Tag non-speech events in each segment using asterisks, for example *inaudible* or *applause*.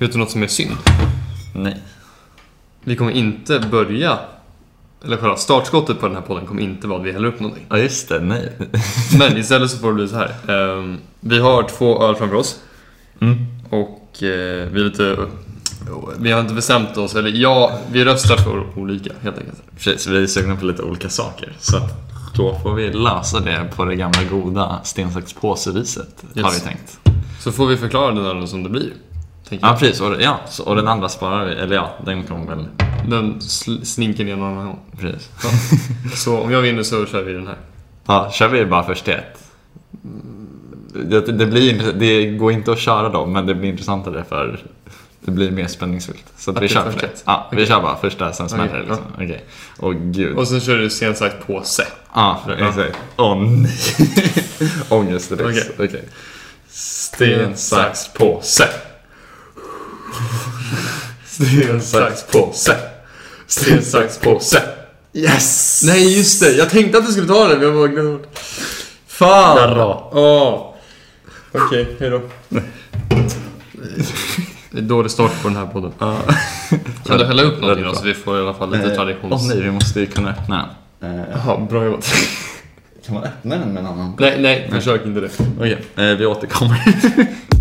Vet du något som är synd? Nej. Vi kommer inte börja, eller själva startskottet på den här podden kommer inte vara att vi häller upp någonting. Ja, just det. Nej. *laughs* Men istället så får det bli så här. Ehm, vi har två öl framför oss Mm. och eh, vi är lite... Vi har inte bestämt oss, eller ja, vi röstar för olika helt enkelt. Precis, vi är sugna på lite olika saker. Så då får vi lösa det på det gamla goda sten, sax, påse-viset. Har Yes. vi tänkt. Så får vi förklara den ölen som det blir. Ja, precis. Och, ja, och den andra sparar vi. Eller ja, den kommer väl... Den sl- slinker ner någon annan. Precis. Så om jag vinner så kör vi den här. Ja, kör vi bara först ett? Det, det, blir, det går inte att köra dem, men det blir intressantare för det blir mer spänningsfullt. Så att vi kör först för det. ett. Ja, vi Okej. kör bara första, sen smäller det Okej, liksom. Okej. Åh gud. Och sen kör du sen sagt påse. Ja, Ja. exakt. Åh nej. *laughs* Ångest direkt. Okej. Okej. Sten, sax, påse. *laughs* Sten, sax, påse. Sten, sax, påse. Yes! Nej, just det. Jag tänkte att du skulle ta det, men jag bara glömde bort. Fan! Bra. Åh. Okej, hejdå. Det är dålig start på den här podden. Ja. *laughs* Kan du hälla upp någonting då, så vi får i alla fall lite Eh, Åh nej, vi måste ju kunna öppna den. Eh, Jaha, bra jobbat. kan man öppna den med en annan? nej, nej, försök inte det. Okej, eh, vi återkommer. *laughs*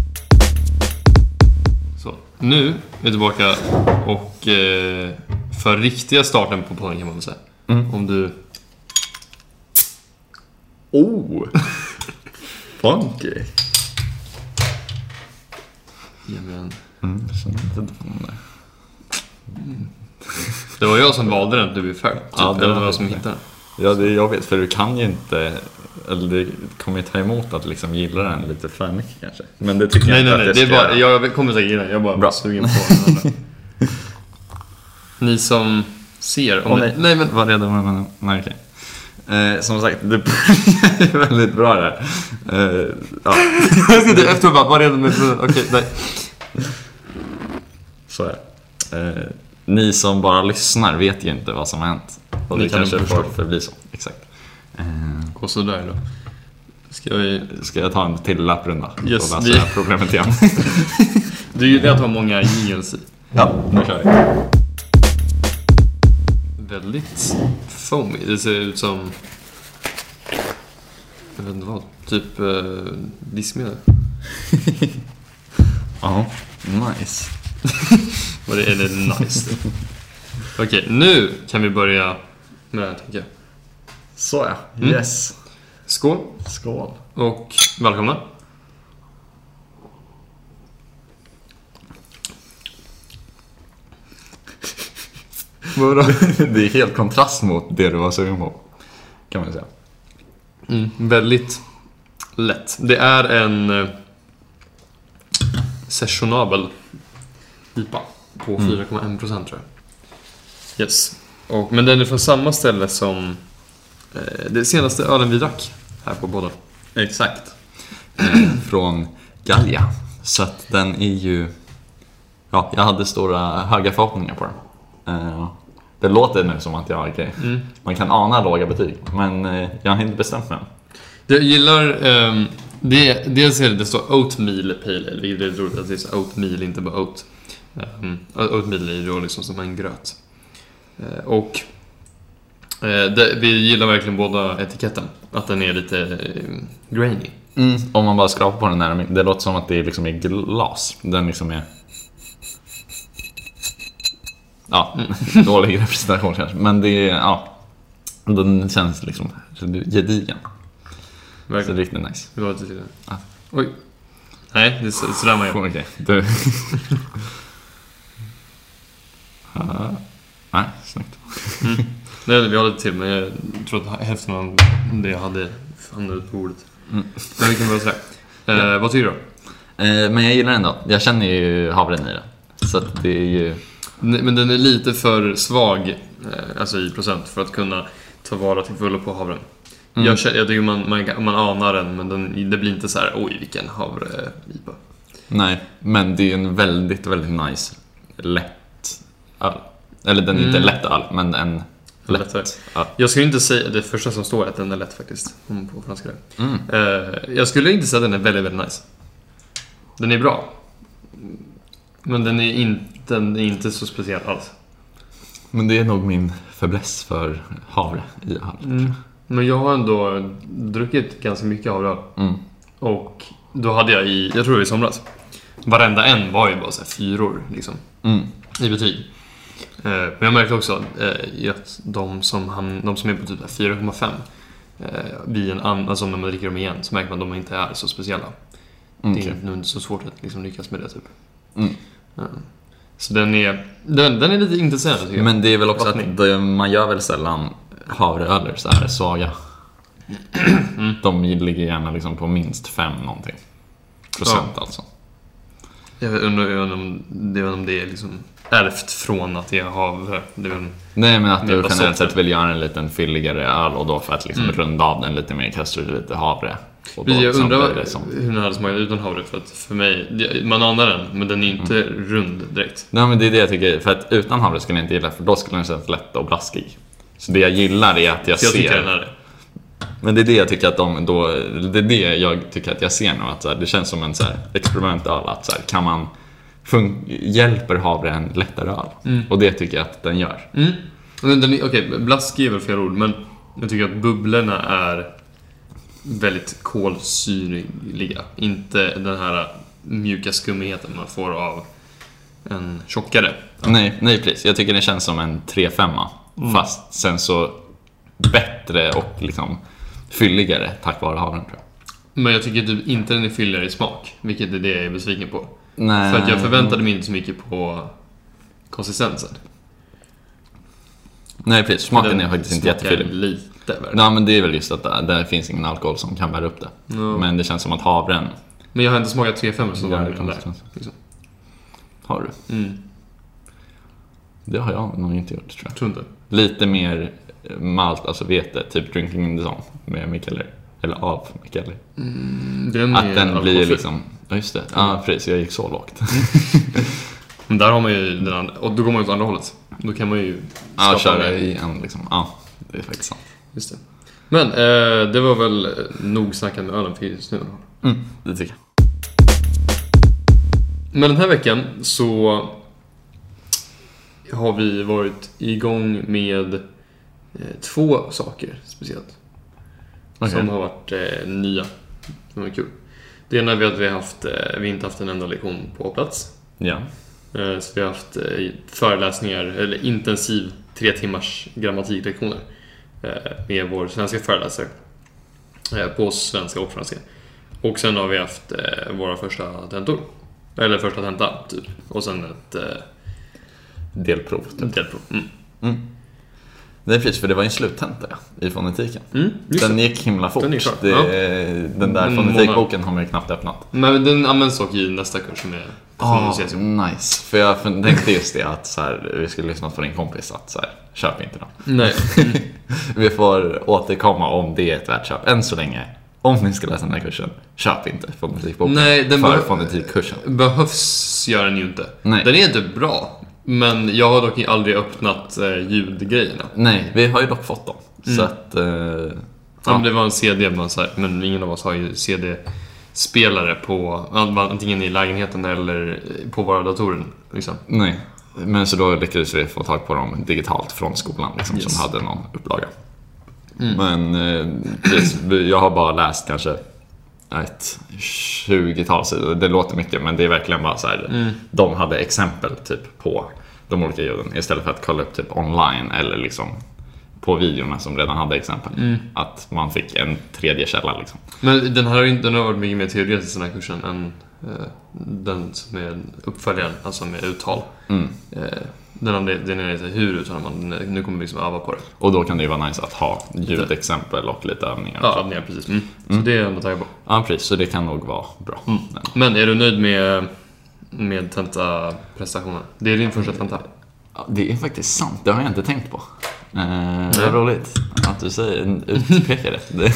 Nu är vi tillbaka och eh, för riktiga starten på podden kan man väl säga. Mm. Om du... oh! *laughs* Funky. Ge mig en... Mm, jag känner inte det. Det var jag som valde den, du är färdig. Typ. Ja, det var jag som hittade den. Ja, det är jobbigt för du kan ju inte, eller det kommer ju ta emot att liksom gilla den lite för mycket kanske. Men det tycker Nej, jag nej, inte nej. att Det jag är ska bara, göra. jag kommer säkert gilla den. Jag är bara Bra. sugen på den. *laughs* Ni som ser... Om ni- nej. nej, men... Var redo med men, nej, okej. Eh, som sagt, det *laughs* börjar väldigt bra där. Eh, ja, *laughs* Jag ska inte efter bara, var redo med... Okej, nej. så är. Eh, ni som bara lyssnar vet ju inte vad som har hänt. Och det kan kanske får förbli så. Exakt. Eh, Och sådär då. Ska vi... ska jag ta en till lapprunda? Yes, och lösa det problemet igen? *laughs* Du gillar att ha många jingles i. ja, nu kör vi. Väldigt foamy. Det ser ut som... Jag vet inte vad. Typ eh, diskmedel. *laughs* Ja, nice. *laughs* Det det nice. Okej, nu kan vi börja med det här tänker jag. Så ja, Mm. yes. Skål Skål. och välkomna. Vadå? *laughs* det är helt kontrast mot det du var sugen på. Kan man säga. Mm, väldigt lätt. Det är en eh, sessionabel IPA på Mm. 4,1% tror jag. Yes. Och, men den är från samma ställe som eh, det senaste ölen vi drack här på båda. Exakt. Från Gallia. Så att den är ju... Ja, jag hade stora, höga förhoppningar på den. Eh, Det låter nu som att jag, okej, Mm. man kan ana låga betyg. Men eh, jag har inte bestämt mig än. Jag gillar... ehm, det, dels är det, det står Oatmeal Pale Ale, vilket är roligt att det är Oatmeal, inte bara Oat. Um, oatmeal är ju då liksom som en gröt. Eh, och eh, det, vi gillar verkligen båda etiketten. Att den är lite uh, grainy. Om man bara skrapar på den här, det låter som att det liksom är glas. Den liksom är... Ja, *laughs* dålig representation kanske. Men det är, ja. Den känns liksom gedigen. Så Verkligen. riktigt nice. Lite till det. Ja. Oj. Nej, det är så- sådär man gör. Okej, du... *laughs* Ja. Nej, snyggt. Nej, vi har lite till, men jag tror att hälften av det jag hade hamnade ut på bordet. Mm. Men vi kan börja sådär. Eh, vad tycker du då? Eh, men jag gillar den då. Jag känner ju havren i den. Så att det är ju... Men den är lite för svag, eh, alltså i procent, för att kunna ta vara till fullo på havren. Mm. Jag, känner, jag tycker man, man, man anar den, men den, det blir inte så här, oj vilken havre-IPA. Nej, men det är en väldigt, väldigt nice lätt öl. Eller den är inte Mm. lätt öl, men en Lättare. lätt öl. Jag skulle inte säga, det första som står är att den är lätt faktiskt, på franska. Mm. Eh, jag skulle inte säga att den är väldigt, väldigt nice. Den är bra. Men den är, inte, den är inte så speciell alls. Men det är nog min fäbless för havre i all. Mm. Men jag har ändå druckit ganska mycket havreöl. Mm. Och då hade jag i, jag tror det var i somras, varenda en var ju bara så här fyror liksom, Mm. i betyg. Eh, Men jag märkte också eh, att de som, han, de som är på typ så här 4,5 eh, vid en an, alltså när man dricker dem igen så märker man att de inte är så speciella. Mm, Det är nog inte så svårt att liksom lyckas med det typ. Mm. Ja. Så den är, den, den är lite intressant tycker jag. Men det är väl också Vattning. att det, man gör väl sällan havreöler så här svaga. Mm. De ligger gärna liksom på minst fem någonting. Procent alltså. Jag undrar jag undrar om det, om det är liksom ärvt från att är havre. Det väl, Nej men att du generellt sett vill göra en liten fylligare öl och då för att liksom Mm. runda av den lite mer kastar du lite havre. Och då jag undrar som... hur den hade smakat utan havre. För att för mig, man anar den, men den är inte rund direkt. Nej men det är det jag tycker, för att utan havre skulle jag inte gilla för då skulle den kännas lätt och blaskig. Så det jag gillar är att jag, jag ser... tycker den är det. Men det är det jag tycker att de då, det är det jag tycker att jag ser nu. Att så här, det känns som en så här experimentöl. Att så här, kan man, hjälper havre en lättare öl? Mm. Och det tycker jag att den gör. Mm. Okej, blaskig är väl fel ord, men jag tycker att bubblorna är väldigt kolsyrliga. Inte den här mjuka skummigheten man får av en tjockare. Nej, nej precis. Jag tycker det känns som en 3-5 Mm. Fast sen så bättre och liksom fylligare tack vare havren tror jag. Men jag tycker typ inte den är fylligare i smak, vilket är det jag är besviken på. Nej. För att jag förväntade mig inte så mycket på konsistensen. Nej precis, smaken Den är faktiskt inte jättefyllig. lite värre. Nej men det är väl just att det, det finns ingen alkohol som kan bära upp det. Ja. Men det känns som att havren Men jag har inte smakat 3-5 som var den där. Liksom. Har du? Mm, Det har jag nog inte gjort tror jag. tror inte. Lite mer malt, alltså vete, typ Drinking in the Zone med Mikael Eller av Mikael Mm, den Att den blir liksom, ja just det, ja precis, jag gick så lågt. Men där har man ju den andra, och då går man ju åt andra hållet. Då kan man ju Ja, köra i en liksom, ja, det är faktiskt sant. Just det. Men eh, det var väl eh, nog snackat med ölen för just nu. Mm, det tycker jag. Men den här veckan så har vi varit igång med två saker speciellt. Okej. Som har varit eh, nya. Som är kul. Det ena är att vi har haft, eh, vi inte haft en enda lektion på plats. Ja. Eh, Så vi har haft eh, föreläsningar, eller intensiv tre timmars grammatiklektioner eh, med vår svenska föreläsare eh, på svenska och franska. Och sen har vi haft eh, våra första tentor. Eller första tenta, typ. Och sen ett eh, Delprov. Typ. delprov. Mm. Mm. Är precis, för det var ju en sluttenta i fonetiken. Mm, Den gick himla fort. Den är det, Ja. Den där En fonetikboken har man ju knappt öppnat. Men den används dock i nästa kurs som är Ah, nice. För jag tänkte just det att så här, vi skulle lyssna på din kompis att så här, köp inte den. Nej. *laughs* Vi får återkomma om det är ett värt köp. Än så länge, om ni ska läsa den här kursen, köp inte fonetikboken Nej, den för behö- fonetikkursen. Behövs gör den ju inte. Nej. Den är inte bra. Men jag har dock aldrig öppnat eh, ljudgrejerna. Nej, vi har ju dock fått dem. Mm. Så att... Eh, Ja. ja. men det var en CD, man, så här, men ingen av oss har ju CD-spelare på antingen i lägenheten eller på våra datorer. Liksom. Nej. Men så då lyckades vi få tag på dem digitalt från skolan liksom, Yes. som hade någon upplaga. Mm. Men eh, jag har bara läst kanske ett 20-tal sidor. Det låter mycket men det är verkligen bara så här. Mm. De hade exempel typ på de olika ljuden istället för att kolla upp typ online eller liksom på videorna som redan hade exempel. Mm. Att man fick en tredje källa liksom. Men den här, den har varit mycket mer teoretisk den här kursen än eh, den som är uppföljaren, alltså med uttal. Mm. Eh, den andra, den är lite hur uttalar man, nu kommer vi liksom öva på det. Och då kan det ju vara nice att ha ljudexempel och lite övningar. Ja, övningar precis. Mm. Så det är jag ändå taggad på. Ja, precis. Så det kan nog vara bra. Mm. Men är du nöjd med, med tentaprestationen? Det är din första tenta. Ja, det är faktiskt sant. Det har jag inte tänkt på. Eh, vad roligt att du säger utpekar det. det.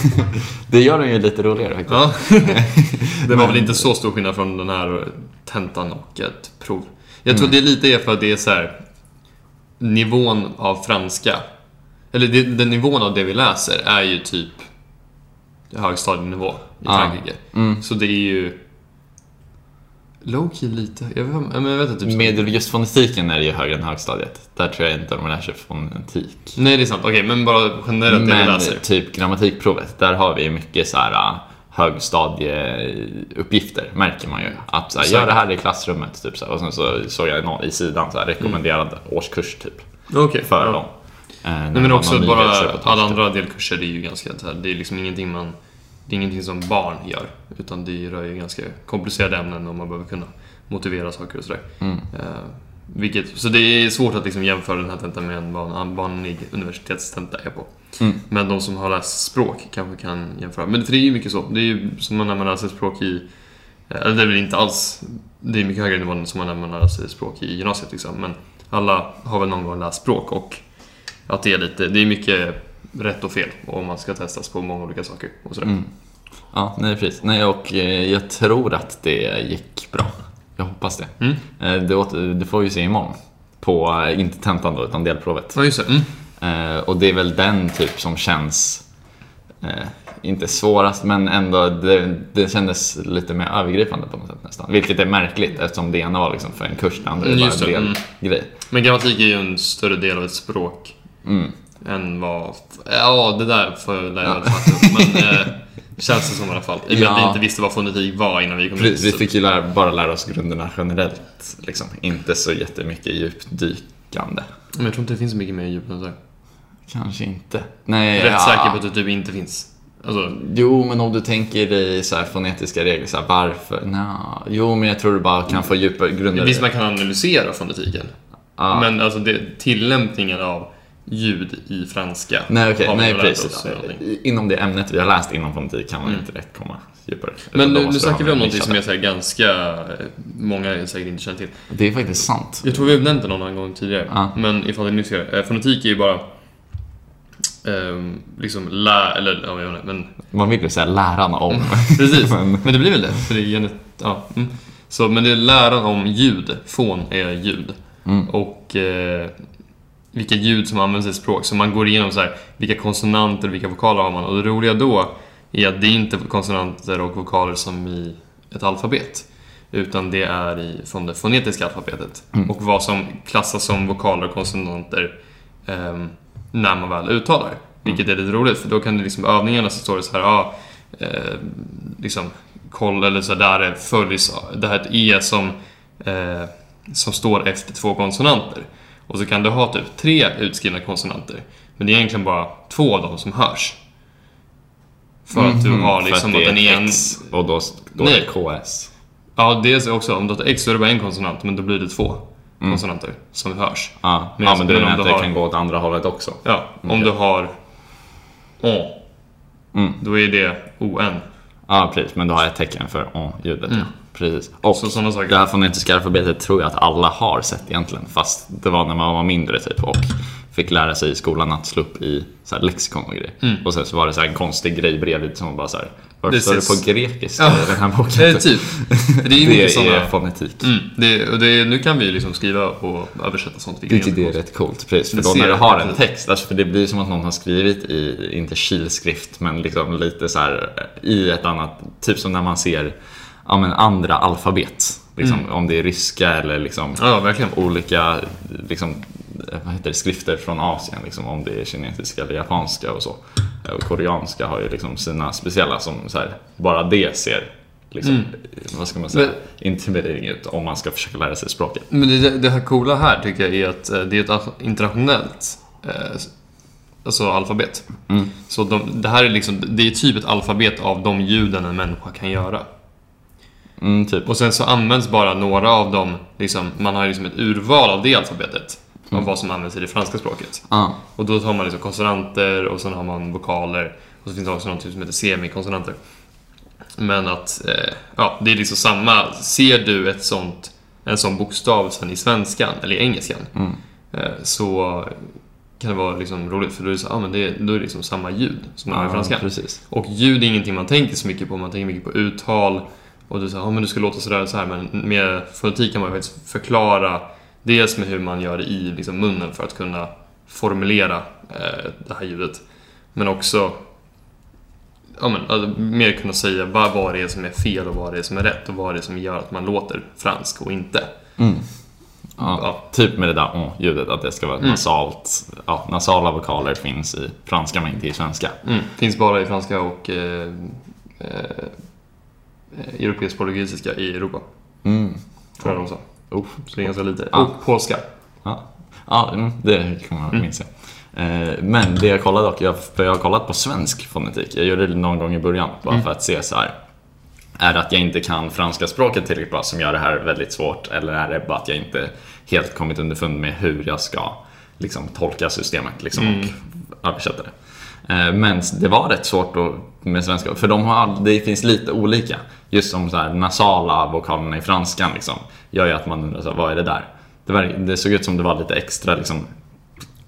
Det gör den ju lite roligare faktiskt. Ja. *laughs* det var väl inte så stor skillnad från den här tentan och ett prov. Jag tror det är lite är för att det är så här nivån av franska. Eller det, den nivån av det vi läser är ju typ högstadienivå i Ja. Frankrike. Mm. Så det är ju Low-key lite. Jag vet, men jag vet inte. Typ Med just fonetiken är det ju högre än högstadiet. Där tror jag inte de lär sig fonetik. Nej, det är sant. Okej, men bara generellt det Men läser. typ grammatikprovet, där har vi mycket så här äh, högstadieuppgifter, märker man ju. Att så här, gör det här i klassrummet, typ så här. Och sen så såg jag någon i sidan så här, rekommenderad årskurs typ, Okej. för ja. dem. Eh, Nej, det men också bara alla andra delkurser, det är ju ganska det är liksom ingenting man... Det är ingenting som barn gör. Utan det rör ju ganska komplicerade ämnen och man behöver kunna motivera saker och sådär. Mm. Eh, vilket, så det är svårt att liksom jämföra den här tentan med en van- vanlig universitetstenta är på. Mm. Men de som har läst språk kanske kan jämföra. Men för det är ju mycket så. Det är ju som när man läser språk i... eh, Eller det är väl inte alls... Det är mycket högre nivå än som när man läser språk i gymnasiet liksom. Men alla har väl någon gång läst språk och att det är lite... Det är mycket rätt och fel om man ska testas på många olika saker och sådär. Mm. Ja, nej precis. Nej, och eh, jag tror att det gick bra. Jag hoppas det. Mm. Eh, det, åter, det får vi se imorgon. På, eh, inte tentan då, utan delprovet. Ja, just det. Mm. Och det är väl den typ som känns, inte svårast, men ändå det, det kändes lite mer övergripande på något sätt nästan. Vilket är märkligt eftersom det ena var liksom för en kurs, det andra är Mm, bara en det, del mm. Men grammatik är ju en större del av ett språk Mm. Än vad... Ja, det där får jag lära mig upp. Men eh, känns det som i alla fall. I och med att vi Ja. inte visste vad fonetik var innan vi kom Precis, vi så- fick ju lära, bara lära oss grunderna generellt, liksom. inte så jättemycket djupdykande. Men jag tror inte det finns så mycket mer djup än så. Kanske inte. Nej, Rätt ja. säker på att det typ inte finns. Alltså, Jo, men om du tänker dig så här fonetiska regler, så här, varför? Nå, jo, men jag tror du bara kan få djupa grunder. visst man kan analysera fonetiken. Ja. Men alltså det, tillämpningen av ljud i franska Nej, vi nej precis. Inom det ämnet vi har läst inom fonetik kan man inte direkt komma djupare. Men nu, nu snackar vi om någonting som är så ganska... eh, Många säkert inte känner till. Det är faktiskt sant. Jag tror vi har nämnt det någon annan gång tidigare. Ja. Men ifall ni ser eh, Fonetik är ju bara... ehm, liksom lä... Eller ja, jag vet inte, men Man vill ju säga läran om. Precis, *laughs* Men- men, det blir väl det. För det är genet, ja. mm. Så, men det är läran om ljud. Fon är ljud. Mm. Och eh, vilka ljud som används i språk. Så man går igenom så här, vilka konsonanter och vilka vokaler har man. Och det roliga då är att det är inte konsonanter och vokaler som i ett alfabet. Utan det är i, från det fonetiska alfabetet. Mm. Och vad som klassas som vokaler och konsonanter ehm, när man väl uttalar. Vilket är lite roligt för då kan det liksom övningarna så står det så här, ja, eh, liksom koll eller så där är följs, det här är ett E som, eh, som står efter två konsonanter. Och så kan du ha typ tre utskrivna konsonanter. Men det är egentligen bara två av dem som hörs. För att du Mhm, har liksom det att den är är en... X och då, då är Nej. det KS. Ja, dels också om du har X så är det bara en konsonant, men då blir det två konsonanter som hörs. Ja, Men ja men du men om menar att du det har- kan gå åt andra hållet också? Ja, om du har Å, Mm. då är det ON. Ja, precis. Men då har ett tecken för Å-ljudet. Ja. Precis. Och Så sådana saker. det här fonetiska tror jag att alla har sett egentligen. Fast det var när man var mindre typ och fick lära sig i skolan att slå upp i så här, lexikon och grejer. Och sen så var det så här en konstig grej bredvid som var bara så här. Varför Det står det på grekiska Ja. i den här boken? Typ. Det är *laughs* ju Det mycket sådana... är fonetik. Mm, det, och det, nu kan vi liksom skriva och översätta sånt. vilket Vilket är rätt coolt, precis. För Det då när du har en text, alltså för det blir som att någon har skrivit i, inte kilskrift, men liksom lite så här eh, i ett annat, typ som när man ser ja, men andra alfabet. Liksom, Om det är ryska eller liksom Mm. Ja, olika liksom, eh, vad heter det, skrifter från Asien, liksom, om det är kinesiska eller japanska och så. Eh, Och koreanska har ju liksom sina speciella som här, bara det ser liksom, vad ska man säga, intimidating ut om man ska försöka lära sig språket. Men det, det här coola här tycker jag är att eh, det är ett internationellt eh, alltså alfabet. Mm. Så de, det här är liksom, det är typ ett alfabet av de ljuden en människa kan göra. Mm, typ. Och sen så används bara några av dem, liksom, man har liksom ett urval av det alfabetet. Av vad som används i det franska språket. Ja. Och då tar man liksom konsonanter och sen har man vokaler. Och så finns det också något som heter semikonsonanter. Men att, eh, ja, det är liksom samma. Ser du ett sånt, en sån bokstav sen i svenskan, eller i engelskan, Mm. eh, så kan det vara liksom roligt för då är det, så, ah, men det, då är det liksom samma ljud som man har i Ja, franskan. precis. Och ljud är ingenting man tänker så mycket på, man tänker mycket på uttal. Och du säger, ja men du ska låta sådär så här. Men med fonetik kan man ju faktiskt förklara dels med hur man gör det i liksom, munnen för att kunna formulera eh, det här ljudet. Men också ja, men, alltså, mer kunna säga vad, vad det är som är fel och vad det är som är rätt och vad det är som gör att man låter fransk och inte. Mm. Ja, Ja. Typ med det där åh-ljudet, att det ska vara nasalt. Ja, nasala vokaler finns i franska men inte i svenska. Mm. Finns bara i franska och eh, eh, europeisk portugisiska i Europa. Mm. Tror jag de sa. Oh. Så det är ganska lite. Ja. Och polska. Ja, ja mm, det kan man minnas. Eh, Men det jag kollade dock, jag, för jag har kollat på svensk fonetik. Jag gjorde det någon gång i början bara för att se så här. Är det att jag inte kan franska språket tillräckligt bra som gör det här väldigt svårt? Eller är det bara att jag inte helt kommit underfund med hur jag ska liksom, tolka systemet liksom, och översätta det? Eh, Men det var rätt svårt med svenska, för de har, all- det finns lite olika. Just som så här nasala vokalerna i franskan liksom, gör ju att man undrar så här, vad är det där? Det, var, det såg ut som det var lite extra liksom,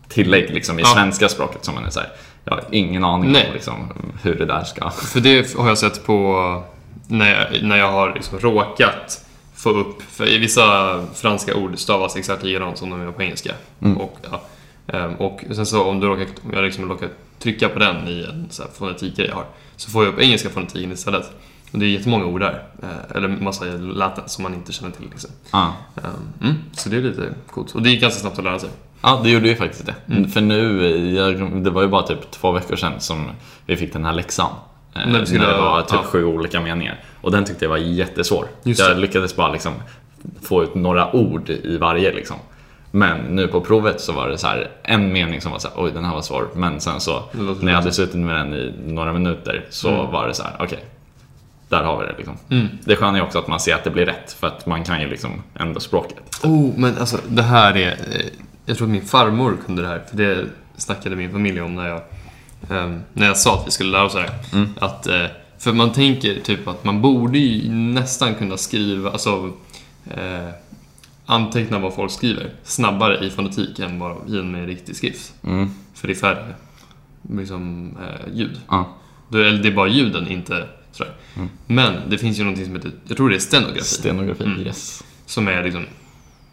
tillägg liksom, i Ja. svenska språket som man är så här, jag har ingen aning Nej. om liksom, hur det där ska... För det har jag sett på när jag, när jag har liksom råkat få upp, för i vissa franska ord stavas exakt likadant som de gör på engelska. Och, ja, och sen så om, du råkar, om jag liksom råkar trycka på den i en så fonetikgrej jag har, så får jag upp engelska fonetiken istället. Och det är jättemånga ord där, eh, eller massa läten som man inte känner till. Liksom. Ja. Ehm, mm, så det är lite coolt. Och det gick ganska snabbt att lära sig. Ja, det gjorde ju faktiskt det. Mm. För nu, jag, det var ju bara typ två veckor sedan som vi fick den här läxan. Eh, När vi skulle- när det var typ ja. sju olika meningar. Och den tyckte jag var jättesvår. Just jag det. lyckades bara liksom få ut några ord i varje liksom. Men nu på provet så var det så här en mening som var så här, oj den här var svår. Men sen så, när jag hade suttit med den i några minuter så Mm. var det så här, okej. där har vi det liksom. Mm. Det sköna är också att man ser att det blir rätt för att man kan ju liksom ändå språket. Oh, men alltså det här är... eh, Jag tror att min farmor kunde det här, för det snackade min familj om när jag, ehm, när jag sa att vi skulle lära oss det här. Mm. Att, eh, för man tänker typ att man borde ju nästan kunna skriva, alltså eh, anteckna vad folk skriver snabbare i fonetik än bara i en riktig skrift. Mm. För det är färre liksom, eh, ljud. Ja. Då är det är bara ljuden, inte sådär. Mm. Men det finns ju någonting som heter, jag tror det är stenografi. Stenografi, Mm. yes. Som är liksom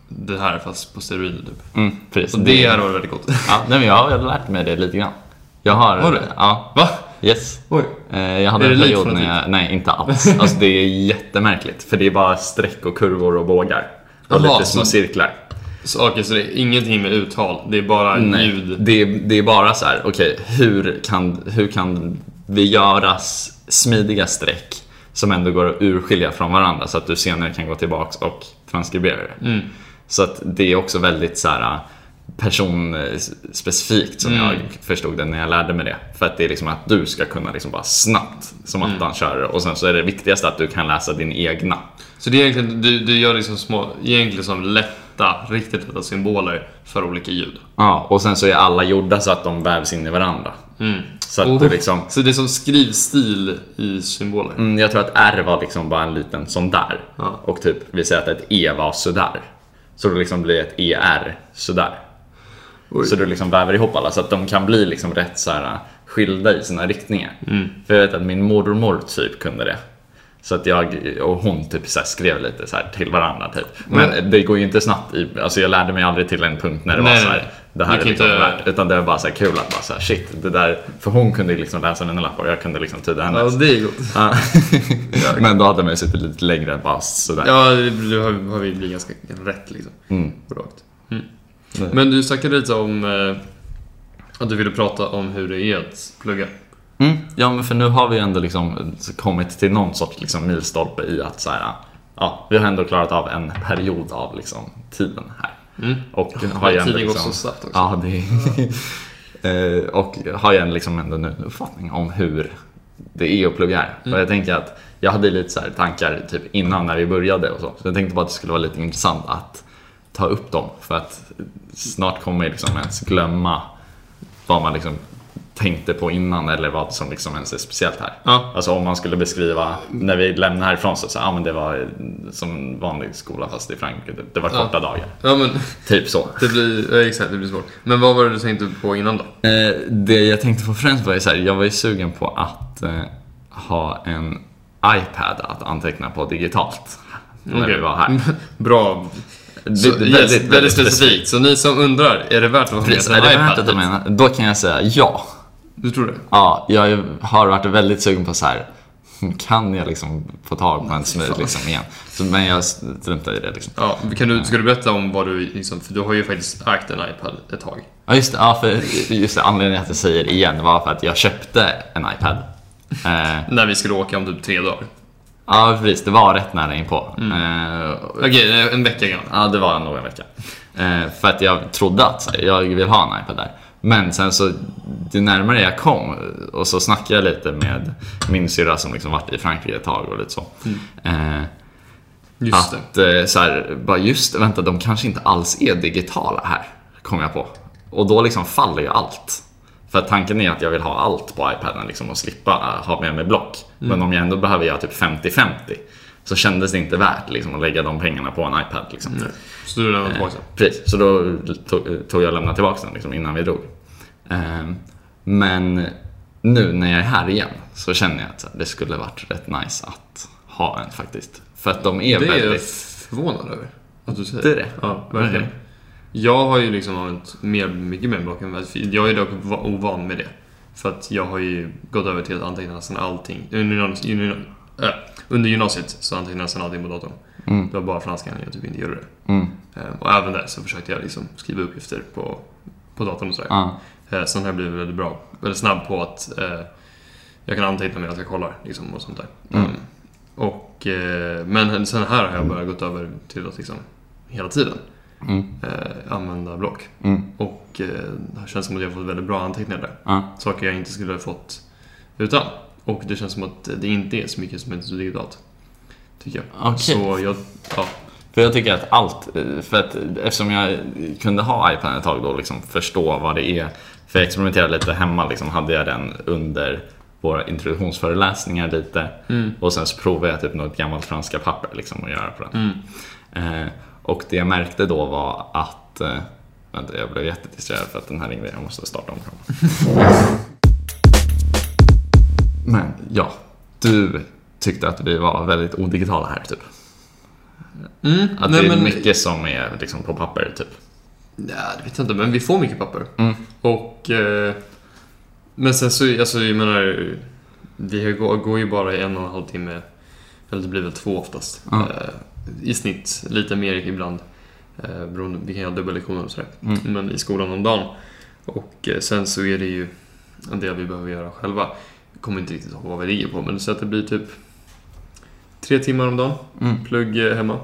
det här fast på steroider typ. Mm, precis. Och det hade varit väldigt coolt. *laughs* Ja, nej, men jag har lärt mig det lite grann. Jag har... Har du? Ja. Va? Yes. Oj. Eh, Jag hade Är en det period när jag... Nej, inte alls. *laughs* Alltså det är jättemärkligt. För det är bara streck och kurvor och bågar. Och Jaha, lite små så- cirklar. Så, okej, så det är ingenting med uttal, det är bara Nej, ljud. det, är, det är bara så här, okej, hur, kan, hur kan vi göra smidiga streck som ändå går att urskilja från varandra så att du senare kan gå tillbaks och transkribera det. Mm. Så att det är också väldigt så här personspecifikt som Mm. jag förstod det när jag lärde mig det. För att det är liksom att du ska kunna liksom bara snabbt som Mm. attan köra och sen så är det viktigaste att du kan läsa din egna. Så det är egentligen, du, du gör liksom små, egentligen som lätta, riktigt lätta symboler för olika ljud. Ja, och sen så är alla gjorda så att de vävs in i varandra. Mm. Så att Oh. du liksom Så det är som skrivstil i symboler. Mm, jag tror att R var liksom bara en liten sån där. Ja. Och typ, vi säger att ett E var sådär. Så då liksom blir ett ER sådär. Oj. Så du liksom väver ihop alla så att de kan bli liksom rätt så här skilda i sina riktningar. Mm. För jag vet att min mormor typ kunde det. Så att jag och hon typ så skrev lite så här till varandra typ. Men det går ju inte snabbt i, alltså jag lärde mig aldrig till en punkt när det Nej, var så här, det här är liksom inte- värt. Utan det var bara så kul att bara så här, shit, det där, för hon kunde ju liksom läsa mina lappar och jag kunde liksom tyda hennes. Ja, det är gott. *laughs* Men då hade man ju suttit lite längre bara sådär. Ja, det har, har vi blivit ganska rätt liksom. Mm. Rakt. Mm. Nej. Men du snackade lite om eh, att du ville prata om hur det är att plugga. Mm. Ja, men för nu har vi ändå liksom kommit till någon sorts liksom milstolpe i att så här, ja, vi har ändå klarat av en period av liksom tiden här. Mm. Och har ju ändå Tiden går liksom, så snabbt också. Ja, det är, *laughs* och har ju en liksom ändå nu en uppfattning om hur det är att plugga här. Mm. Och jag tänker att jag hade lite så här tankar typ innan när vi började och så. Så jag tänkte bara att det skulle vara lite intressant att ta upp dem. För att snart kommer jag liksom ens glömma vad man liksom tänkte på innan eller vad som liksom ens är speciellt här. Ja. Alltså om man skulle beskriva, när vi lämnar härifrån så, så ja men det var som vanlig skola fast i Frankrike. Det, det var Ja. korta dagar. Ja, men *laughs* Typ så. det blir, ja, exakt, det blir svårt. Men vad var det du tänkte på innan då? Eh, det jag tänkte på främst var ju så här, jag var ju sugen på att eh, ha en iPad att anteckna på digitalt. När Okej. vi var här. *laughs* Bra. Så, är yes, väldigt, specifikt. Så ni som undrar, är det värt att är en det iPad ta med? Då kan jag säga ja. Du tror det? Ja, jag har varit väldigt sugen på så här. Kan jag liksom få tag på en smooth liksom igen? Så, men jag struntar i det liksom. Ja, kan du, ska du berätta om vad du liksom, för du har ju faktiskt ägt en iPad ett tag. Ja just det, ja, för just det, anledningen att jag säger igen var för att jag köpte en iPad. Eh, *laughs* När vi skulle åka om typ tre dagar. Ja precis, det var rätt nära inpå. Eh, Okej, en vecka gammal. Ja, det var nog en vecka. Eh, för att jag trodde att här, jag vill ha en iPad där. Men sen så, ju närmare jag kom och så snackade jag lite med min syrra som liksom varit i Frankrike ett tag och lite så. Eh, Just det. att eh, så här, bara just vänta, de kanske inte alls är digitala här, kom jag på. Och då liksom faller ju allt. För tanken är att jag vill ha allt på iPaden liksom, och slippa eh, ha med mig block. Men om jag ändå behöver göra typ 50-50 så kändes det inte värt liksom, att lägga de pengarna på en iPad. Liksom. Nej. Så du lämnar tillbaka den? Precis, så då tog, tog jag och lämnade tillbaka den liksom, innan vi drog. Ehm, men nu när jag är här igen så känner jag att det skulle varit rätt nice att ha en faktiskt. För att de är Det är jag väldigt... förvånad över. Att du säger Det är det? Ja, verkligen. Okej. Jag har ju liksom använt mer, mycket mer block än vad- Jag är dock va- ovan med det. För att jag har ju gått över till att anteckna nästan allting. Under, gymnasiet- under, äh, under gymnasiet så antecknade jag nästan allting på datorn. Mm. Det var bara franskan jag typ inte gjorde det. Mm. Ehm, Och även där så försökte jag liksom skriva uppgifter på, på datorn och sådär. Ja. Eh, Sen har jag blivit väldigt bra, väldigt snabb på att eh, jag kan anteckna medan jag kollar liksom, och sånt där. Mm. Mm. Och, eh, men sen här har jag bara gått över till att liksom, hela tiden Mm. eh, använda block. Mm. Och eh, det känns som att jag har fått väldigt bra anteckningar där. Ja. Saker jag inte skulle ha fått utan. Och det känns som att det inte är så mycket som är digitalt. Tycker jag. Okej. Så jag, ja. För jag tycker att allt, eh, för att eftersom jag kunde ha iPaden ett tag då liksom förstå vad det är. För jag experimenterade lite hemma liksom, hade jag den under våra introduktionsföreläsningar lite. Mm. Och sen så provade jag typ något gammalt franska papper liksom att göra på den. Mm. Eh, och det jag märkte då var att eh, Vänta, jag blev jättedistraherad för att den här ringde. Jag måste starta om. Men ja, du tyckte att vi var väldigt odigitala här typ. Mm. Att Nej, det är men- mycket som är liksom på papper typ. Ja, det vet jag inte, men vi får mycket papper. Mm. Och... Eh, men sen så, alltså jag menar, vi går, går ju bara i en och en halv timme. Eller det blir väl två oftast. Ja. Eh, I snitt, lite mer ibland. Eh, beroende, vi kan ha dubbellektioner och sådär. Mm. Men i skolan om dagen. Och eh, sen så är det ju en del vi behöver göra själva. Jag kommer inte riktigt ihåg vad vi ligger på, men så att det blir typ tre timmar om dagen Mm. plugg eh, hemma.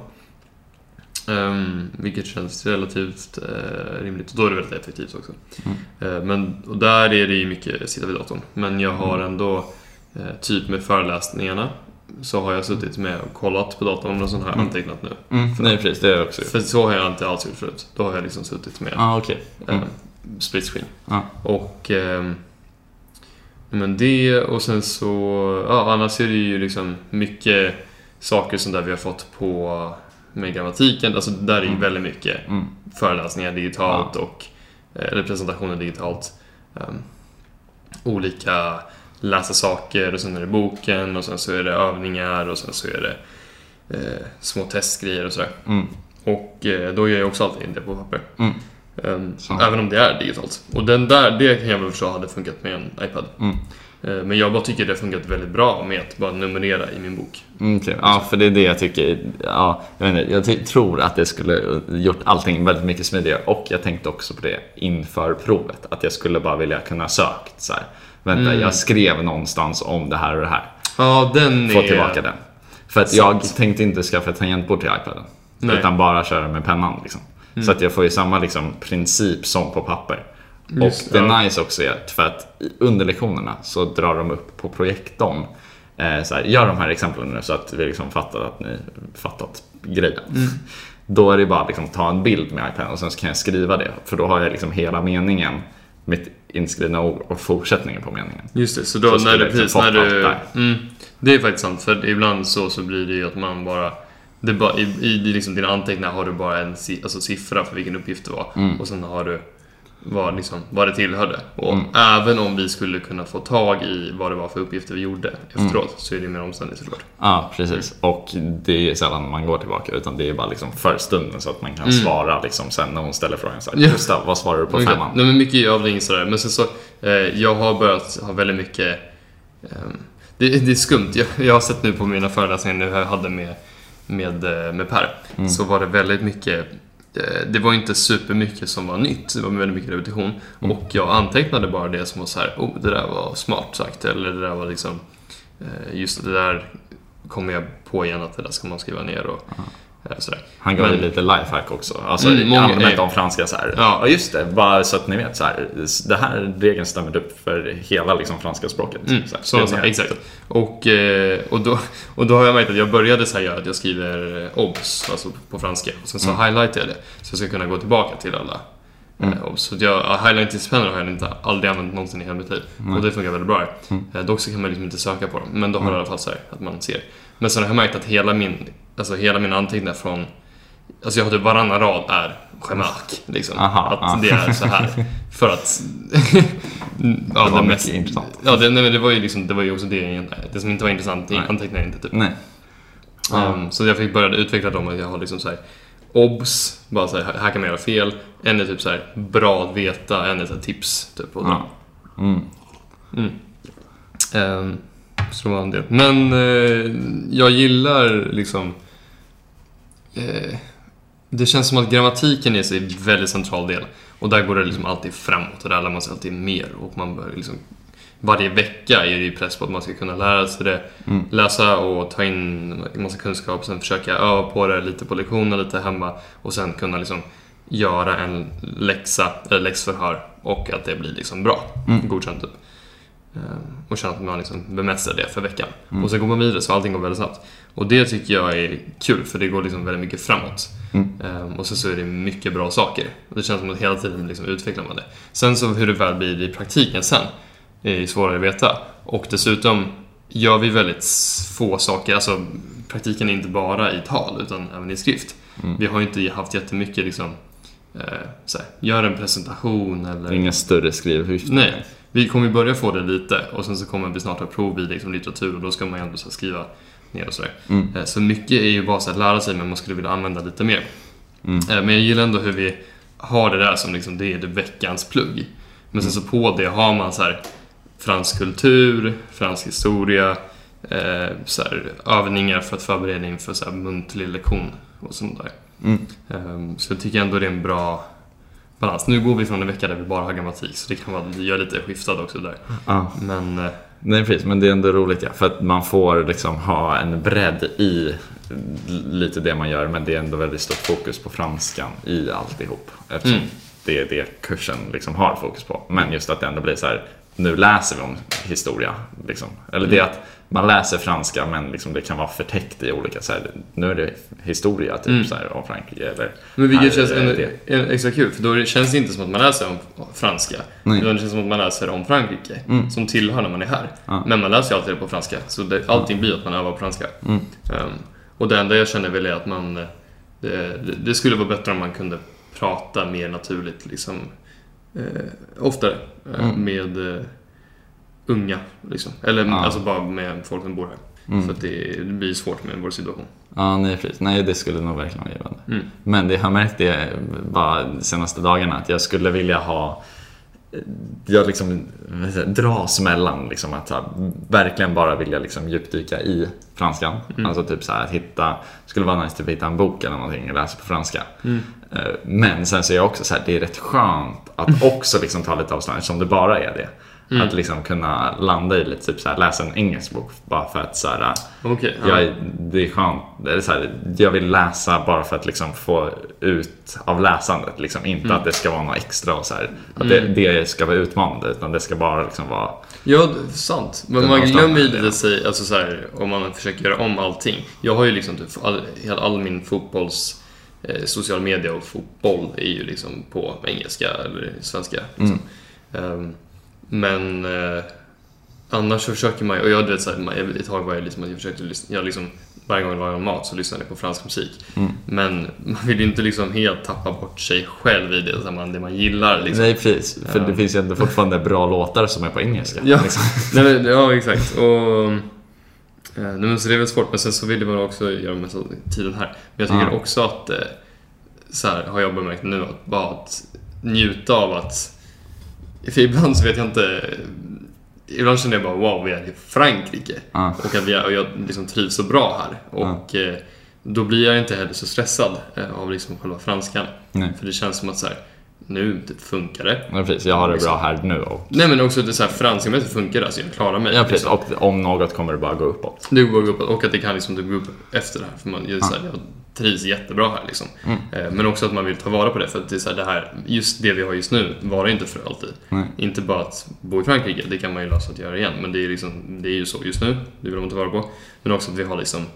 Ehm, vilket känns relativt eh, rimligt. Och då är det väldigt effektivt också. Mm. Eh, men, och där är det ju mycket sitta vid datorn. Men jag har ändå, eh, typ med föreläsningarna, så har jag suttit med och kollat på datorn och så har jag Mm. antecknat nu. Mm. Nej precis, det har jag också gjort. För så har jag inte alls gjort förut. Då har jag liksom suttit med ah, okej. Mm. eh, split screen. Ja. Och ehm, men det och sen så, ja annars är det ju liksom mycket saker som där vi har fått på med grammatiken. Alltså där är ju Mm. väldigt mycket Mm. föreläsningar digitalt och eh, eller presentationer digitalt. Ehm, olika läsa saker och sen är det boken och sen så är det övningar och sen så är det eh, små testgrejer och sådär. Mm. Och eh, då gör jag också alltid det på papper. Mm. Så. även om det är digitalt. Och den där, det kan jag väl förstå hade funkat med en iPad. Mm. Eh, men jag bara tycker det har funkat väldigt bra med att bara numrera i min bok. Mm, okej. Ja, för det är det jag tycker. Ja, jag, inte, jag tror att det skulle gjort allting väldigt mycket smidigare. Och jag tänkte också på det inför provet. Att jag skulle bara vilja kunna sökt så här. Vänta, Mm. jag skrev någonstans om det här och det här. Ja, den Få är... tillbaka den. För att Sant. jag tänkte inte skaffa ett tangentbord till iPaden. Nej. Mm. Utan bara köra med pennan. Liksom. Så att jag får ju samma liksom, princip som på papper. Just och det ja. nice också är att för att under lektionerna så drar de upp på projektorn eh, så här, gör de här exemplen nu så att vi liksom fattar att ni fattat grejen. Mm. *laughs* Då är det bara liksom ta en bild med iPaden och sen kan jag skriva det. För då har jag liksom hela meningen, mitt inskrivna ord och fortsättningen på meningen. Just det, så då Så när du precis när du... Mm, det är faktiskt sant, för ibland så, så blir det ju att man bara... Det bara i, I liksom dina anteckningar har du bara en si, alltså siffra för vilken uppgift det var. Mm. Och sen har du vad, liksom, vad det tillhörde. Och Mm. även om vi skulle kunna få tag i vad det var för uppgifter vi gjorde efteråt så är det mer omständigt såklart. Ja, precis. Och det är sällan man går tillbaka utan det är bara liksom för stunden så att man kan Mm. svara liksom sen när hon ställer frågan så här, Ja. Gustav, vad svarar du på Ungefär. femman? Nej men mycket övning sådär. Men sen så, Eh, jag har börjat ha väldigt mycket... ehm, det, det är skumt. Jag, jag har sett nu på mina föreläsningar nu jag hade med, med, eh, med Per. Mm. Så var det väldigt mycket... eh, Det var inte supermycket som var nytt. Det var väldigt mycket repetition. Mm. Och jag antecknade bara det som var så här, oh, det där var smart sagt. Eller det där var liksom... eh, Just det där kommer jag på igen att det där ska man skriva ner och eh, sådär. Han gav Men- lite lifehack också. Alltså Mm, många- allmänt om franska så här. Ja. Just det, bara så att ni vet så här. Det här regeln stämmer upp för hela liksom, franska språket. Mm, Så här, saker, ner. exakt. Och, eh, och, då, och då har jag märkt att jag började så här göra att jag skriver eh, obs, alltså på franska. Och sen så Mm. highlightar jag det. Så jag ska kunna gå tillbaka till alla Mm. eh, obs. Så jag, ja, highlighting-pennor har jag inte aldrig använt någonsin i hela mitt liv. Och det funkar väldigt bra. Mm. Eh, dock så kan man liksom inte söka på dem. Men då har jag i alla fall så här att man ser. Men sen har jag märkt att hela min, alltså hela min anteckningar från Alltså jag har typ varannan rad är gemark. Liksom. Aha, att ja. det är så här. *laughs* För att... ja, Det var mycket intressant. Ja, det, nej, det var ju liksom, det var ju också det, det som inte var intressant, Nej. antecknade jag inte typ. Nej. Ja. Ehm, så jag fick börja utveckla dem och jag har liksom så här obs, bara så här, här kan man göra fel. En är typ så här bra att veta, en är så här tips. Typ, och Ja. Mm. Mm. Ehm, så det var en del. Men eh, jag gillar liksom... Eh, det känns som att grammatiken är en väldigt central del. Och där går det liksom alltid framåt och där lär man sig alltid mer. Och man bör liksom, varje vecka är det ju press på att man ska kunna lära sig det. Mm. Läsa och ta in en massa kunskap, sen försöka öva på det lite på lektioner, lite hemma. Och sen kunna liksom göra en läxa, eller läxförhör. Och att det blir liksom bra. Mm. Godkänt typ. Ehm, Och känna att man liksom bemästrar det för veckan. Mm. Och sen går man vidare så allting går väldigt snabbt. Och det tycker jag är kul för det går liksom väldigt mycket framåt. Mm. Ehm, Och sen så är det mycket bra saker. Och det känns som att hela tiden liksom utvecklar man det. Sen så hur det väl blir i praktiken sen är svårare att veta. Och dessutom gör vi väldigt få saker. Alltså praktiken är inte bara i tal utan även i skrift. Mm. Vi har ju inte haft jättemycket liksom eh, så här, gör en presentation eller... Ingen större skrivhyft. Nej, vi kommer börja få det lite och sen så kommer vi snart ha prov i liksom litteratur och då ska man ju ändå så här skriva ner och sådär. Mm. Eh, Så mycket är ju bara så att lära sig men man skulle vilja använda lite mer. Mm. Eh, Men jag gillar ändå hur vi har det där som liksom det är det veckans plugg. Men sen så på det har man så här fransk kultur, fransk historia, eh, så här, övningar för att förbereda inför så här muntlig lektion och sånt där. Mm. Ehm, Så jag tycker ändå det är en bra balans. Nu går vi från en vecka där vi bara har grammatik så det kan vara jag är lite skiftad också där. Ja. Men eh, Nej precis, men det är ändå roligt ja. För att man får liksom ha en bredd i lite det man gör men det är ändå väldigt stort fokus på franskan i alltihop. Eftersom Mm. det är det kursen liksom har fokus på. Men just att det ändå blir så här, nu läser vi om historia. Liksom. Eller det Mm. att man läser franska men liksom det kan vara förtäckt i olika, så här, nu är det historia typ Mm. så här, om Frankrike. Eller, Men vilket känns ändå, det. är extra kul, för då känns det inte som att man läser om franska. Nej. Utan det känns som att man läser om Frankrike, Mm. som tillhör när man är här. Ja. Men man läser ju alltid det på franska, så det, allting blir att man övar på franska. Ehm, och det enda jag känner väl är att man... eh, Det, det, det skulle vara bättre om man kunde prata mer naturligt, liksom. Eh, oftare. eh, Mm. Med eh, unga, liksom. Eller Ja. alltså bara med folk som bor här. Mm. För att det, det blir svårt med vår situation. Ja, nej precis. Nej, det skulle nog verkligen vara givande. Mm. Men det, har märkt det bara de senaste dagarna att jag skulle vilja ha jag liksom dras mellan liksom att här, verkligen bara vilja liksom djupdyka i franskan. Mm. Alltså typ så här att hitta, skulle vara nice att hitta en bok eller någonting och läsa på franska. Mm. Eh, Men sen så är jag också så här, det är rätt skönt att *laughs* också liksom ta lite avstånd som det bara är det. Mm. Att liksom kunna landa i lite, typ så här, läsa en engelsk bok bara för att så här, ja. jag, är- det är skönt. Det är så här, jag vill läsa bara för att liksom få ut av läsandet. Liksom. Inte Mm. att det ska vara något extra och så här, att det, det ska vara utmanande. Utan det ska bara liksom vara... Ja, sant. Men man glömmer ju lite sig, alltså så om man försöker göra om allting. Jag har ju liksom typ all, all min fotbolls eh, social media och fotboll är ju liksom på engelska eller svenska. Liksom. Ehm, men eh, annars så försöker man och jag vet så här, ett tag var jag liksom att jag försökte lyssna, jag liksom varje gång det var mat så lyssnade jag på fransk musik. Mm. Men man vill ju inte liksom helt tappa bort sig själv i det, så man, det man gillar. Liksom. Nej precis, för det finns ju ändå fortfarande bra låtar som är på engelska. Ja. Liksom. *laughs* Nej, ja, exakt. Och, eh, nej, men så det är väl svårt, men sen så vill man också göra med tiden här. Men jag tycker Ja. också att, eh, så här har jag bemärkt nu, att bara att njuta av att För ibland så vet jag inte... Ibland känner jag bara wow, vi är i Frankrike. Ja. Och att vi är, och jag liksom trivs så bra här. Och eh, då blir jag inte heller så stressad eh, av liksom själva franskan. Nej. För det känns som att så här, nu typ funkar det. Ja, precis. Jag har det bra här nu och Nej men också det så här, franskamässigt funkar det, alltså jag klarar mig. Ja, precis. liksom. Och om något kommer det bara gå uppåt. Det går upp och att det kan liksom typ gå upp efter det här. För man, just så här, jag trivs jättebra här liksom. Mm. Eh, Men också att man vill ta vara på det för att det är så här, det här, just det vi har just nu varar inte för alltid. Nej. Inte bara att bo i Frankrike, det kan man ju lösa att göra igen. Men det är, liksom, det är ju så just nu, det vill man ta vara på. Men också att vi har liksom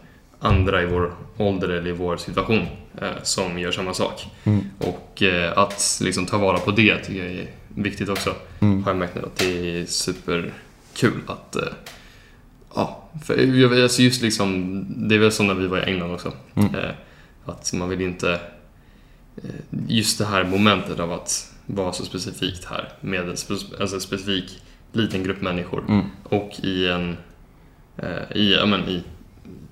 andra i vår ålder eller i vår situation eh, som gör samma sak. Mm. Och eh, att liksom ta vara på det tycker jag är viktigt också. Mm. Har jag märkt nu att det är superkul att eh, Ja, för alltså just liksom, det är väl så när vi var i England också. Mm. Att man vill inte, just det här momentet av att vara så specifikt här med en spe- alltså en specifik liten grupp människor Mm. och i en, i, ja, men i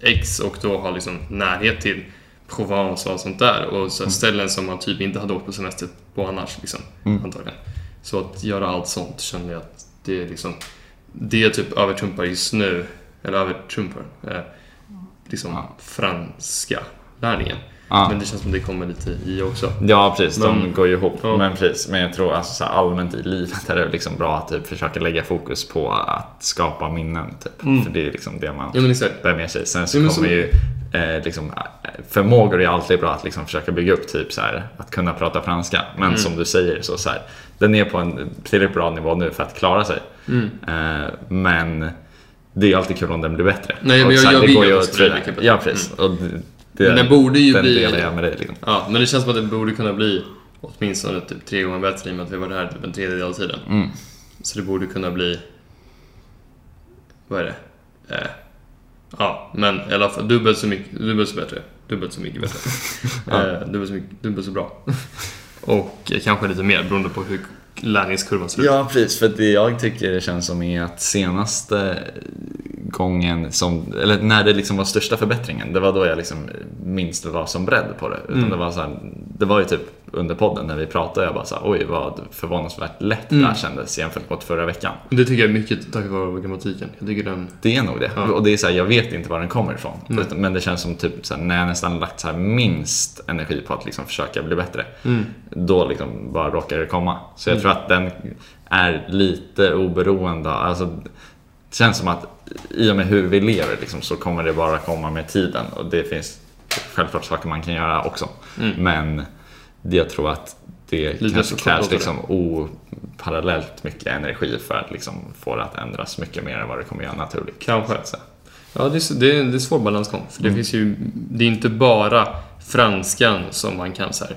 X och då ha liksom närhet till Provence och allt sånt där och så här ställen som man typ inte hade åkt på semester på annars liksom, Mm. antagligen. Så att göra allt sånt känner jag att det är liksom, det typ övertrumpar just nu, eller övertrumpar, eh, liksom Ja. franska lärningen. Ja. Men det känns som det kommer lite i också. Ja, precis. De Men- går ju ihop. Ja. Men precis. Men jag tror alltså, allmänt i livet är det liksom bra att typ, försöka lägga fokus på att skapa minnen. Typ. Mm. För det är liksom det man Ja bär med sig. Sen så Ja, kommer så- ju eh, liksom, eh, förmågor är alltid bra att liksom försöka bygga upp. Typ så här, att kunna prata franska. Men Mm. som du säger, så, så här, den är på en tillräckligt bra nivå nu för att klara sig. Mm. Eh, men det är alltid kul om den blir bättre. Nej, men Och jag- så här, jag det vill ju att det ska bli mycket bättre. Ja, precis. Och det, det, Men den borde ju den bli- delar jag med dig. Liksom. Ja, men det känns som att det borde kunna bli åtminstone typ tre gånger bättre i och med att vi varit här typ en tredjedel av tiden. Mm. Så det borde kunna bli... Vad är det? Eh, ja, men i alla fall dubbelt så mycket, dubbelt så bättre. Dubbelt så mycket bättre. Ja. *laughs* eh, dubbelt, så mycket, dubbelt så bra. *laughs* Och eh, kanske lite mer beroende på hur lärningskurvan ser ut. Ja, precis. För det jag tycker det känns som är att senaste gången som, eller när det liksom var största förbättringen, det var då jag liksom minst var som beredd på det. Utan Mm. det, var så här, det var ju typ under podden när vi pratade, jag bara så här, oj vad förvånansvärt lätt Mm. det här kändes jämfört mot förra veckan. Det tycker jag är mycket tack vare grammatiken. Jag tycker den... Det är nog det. Ja. Och det är så här, jag vet inte var den kommer ifrån. Mm. Utan- Men det känns som typ så här, när jag nästan lagt så minst energi på att liksom försöka bli bättre. Mm. Då liksom bara råkar det komma. Så jag Mm. tror att den är lite oberoende. Alltså, det känns som att i och med hur vi lever liksom, så kommer det bara komma med tiden. Och det finns självklart saker man kan göra också. Mm. Men det- jag tror att det Lite kanske krävs liksom oparallellt mycket energi för att liksom få det att ändras mycket mer än vad det kommer göra naturligt. Kanske. Ja, det är, det är, det är svår balansgång. För det Mm. finns ju... Det är inte bara franskan som man kan så här,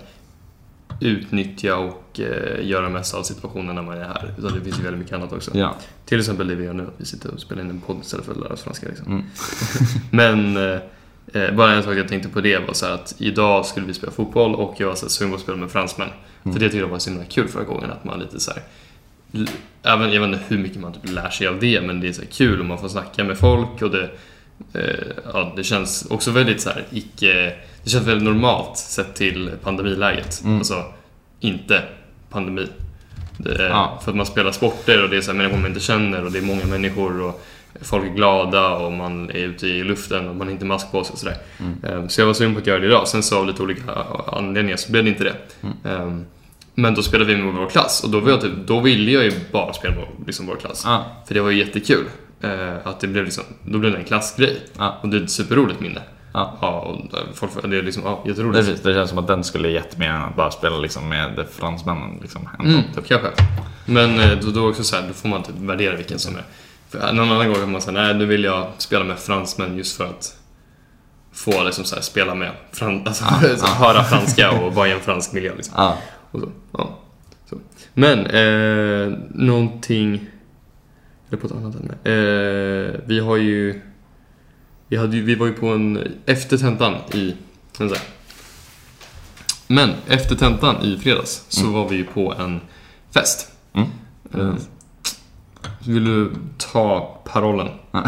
utnyttja och eh, göra mest av situationen när man är här. Utan det finns ju väldigt mycket annat också. Ja. Till exempel det vi gör nu, att vi sitter och spelar in en podd istället för att lära oss franska. Liksom. Mm. *laughs* Men eh, eh, bara en sak jag tänkte på det var så att idag skulle vi spela fotboll och jag var så sugen på att spela med fransmän. Mm. För det tyckte jag var så himla kul förra gången att man lite så här Även, jag vet inte hur mycket man typ lär sig av det, men det är så kul och man får snacka med folk och det, ja, det känns också väldigt så här icke... Det känns väldigt normalt sett till pandemiläget. Mm. Alltså, inte pandemi. Är, Ja. För att man spelar sporter och det är så här människor man inte känner och det är många människor och folk är glada och man är ute i luften och man har inte mask på sig och sådär. Mm. Eh, Så jag var sugen på att göra det idag. Sen så av lite olika anledningar så blev det inte det. Mm. Eh, Men då spelade vi med vår klass och då, var jag typ, då ville jag ju bara spela med liksom vår klass. Ja. För det var ju jättekul. Eh, Att det blev liksom, då blev det en klassgrej. Ja. Och det är ett superroligt minne. Ja. Ja, och folk, det är liksom, ja, jätteroligt. det känns som att den skulle gett mer än att bara spela liksom med fransmännen. Liksom, Mm, typ. kanske. Men eh, då, då också så här, då får man typ värdera vilken som är. För någon annan gång kan man säga, nej nu vill jag spela med fransmän just för att få liksom så här, spela med, fran- *laughs* alltså, *laughs* så här, höra franska och vara i en fransk miljö. Liksom. Och så, ja. så. Men, eh, någonting... Eller på ett annat ämne. Eh, vi har ju... Vi, hade ju, vi var ju på en... Efter tentan i... Men efter tentan i fredags så var vi ju på en fest. Mm. Eh, vill du ta parollen? *laughs*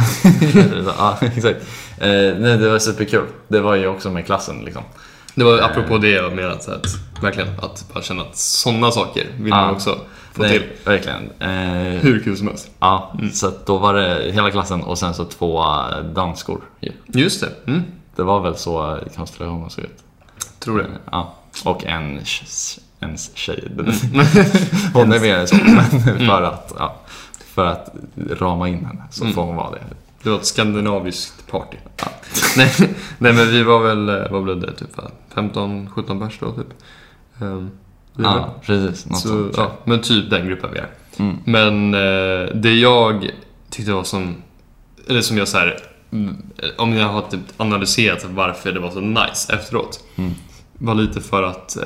ja, exakt. Eh, nej, det var superkul. Det var ju också med klassen liksom. Det var apropå det jag menade, så att verkligen att bara känna att sådana saker vill man Ja. också få Nej, till. verkligen. Eh, Hur kul som helst. ja, så att då var det hela klassen och sen så två eh, danskor. Just det. Mm. Det var väl så konstellationen såg ut. Tror det. Ja, och en, tj- en tjej. *laughs* Hon är mer så, men för att, ja, för att rama in henne så får hon vara det. Det var ett skandinaviskt party. *laughs* nej, nej, men vi var väl, eh, vad blev det, typ 15-17 pers då typ. Um, Ja, precis. Något så, ja, men typ den gruppen vi är. Mm. Men eh, det jag tyckte var som, eller som jag så här, mm, om jag har typ analyserat varför det var så nice efteråt. Mm. Var lite för att eh,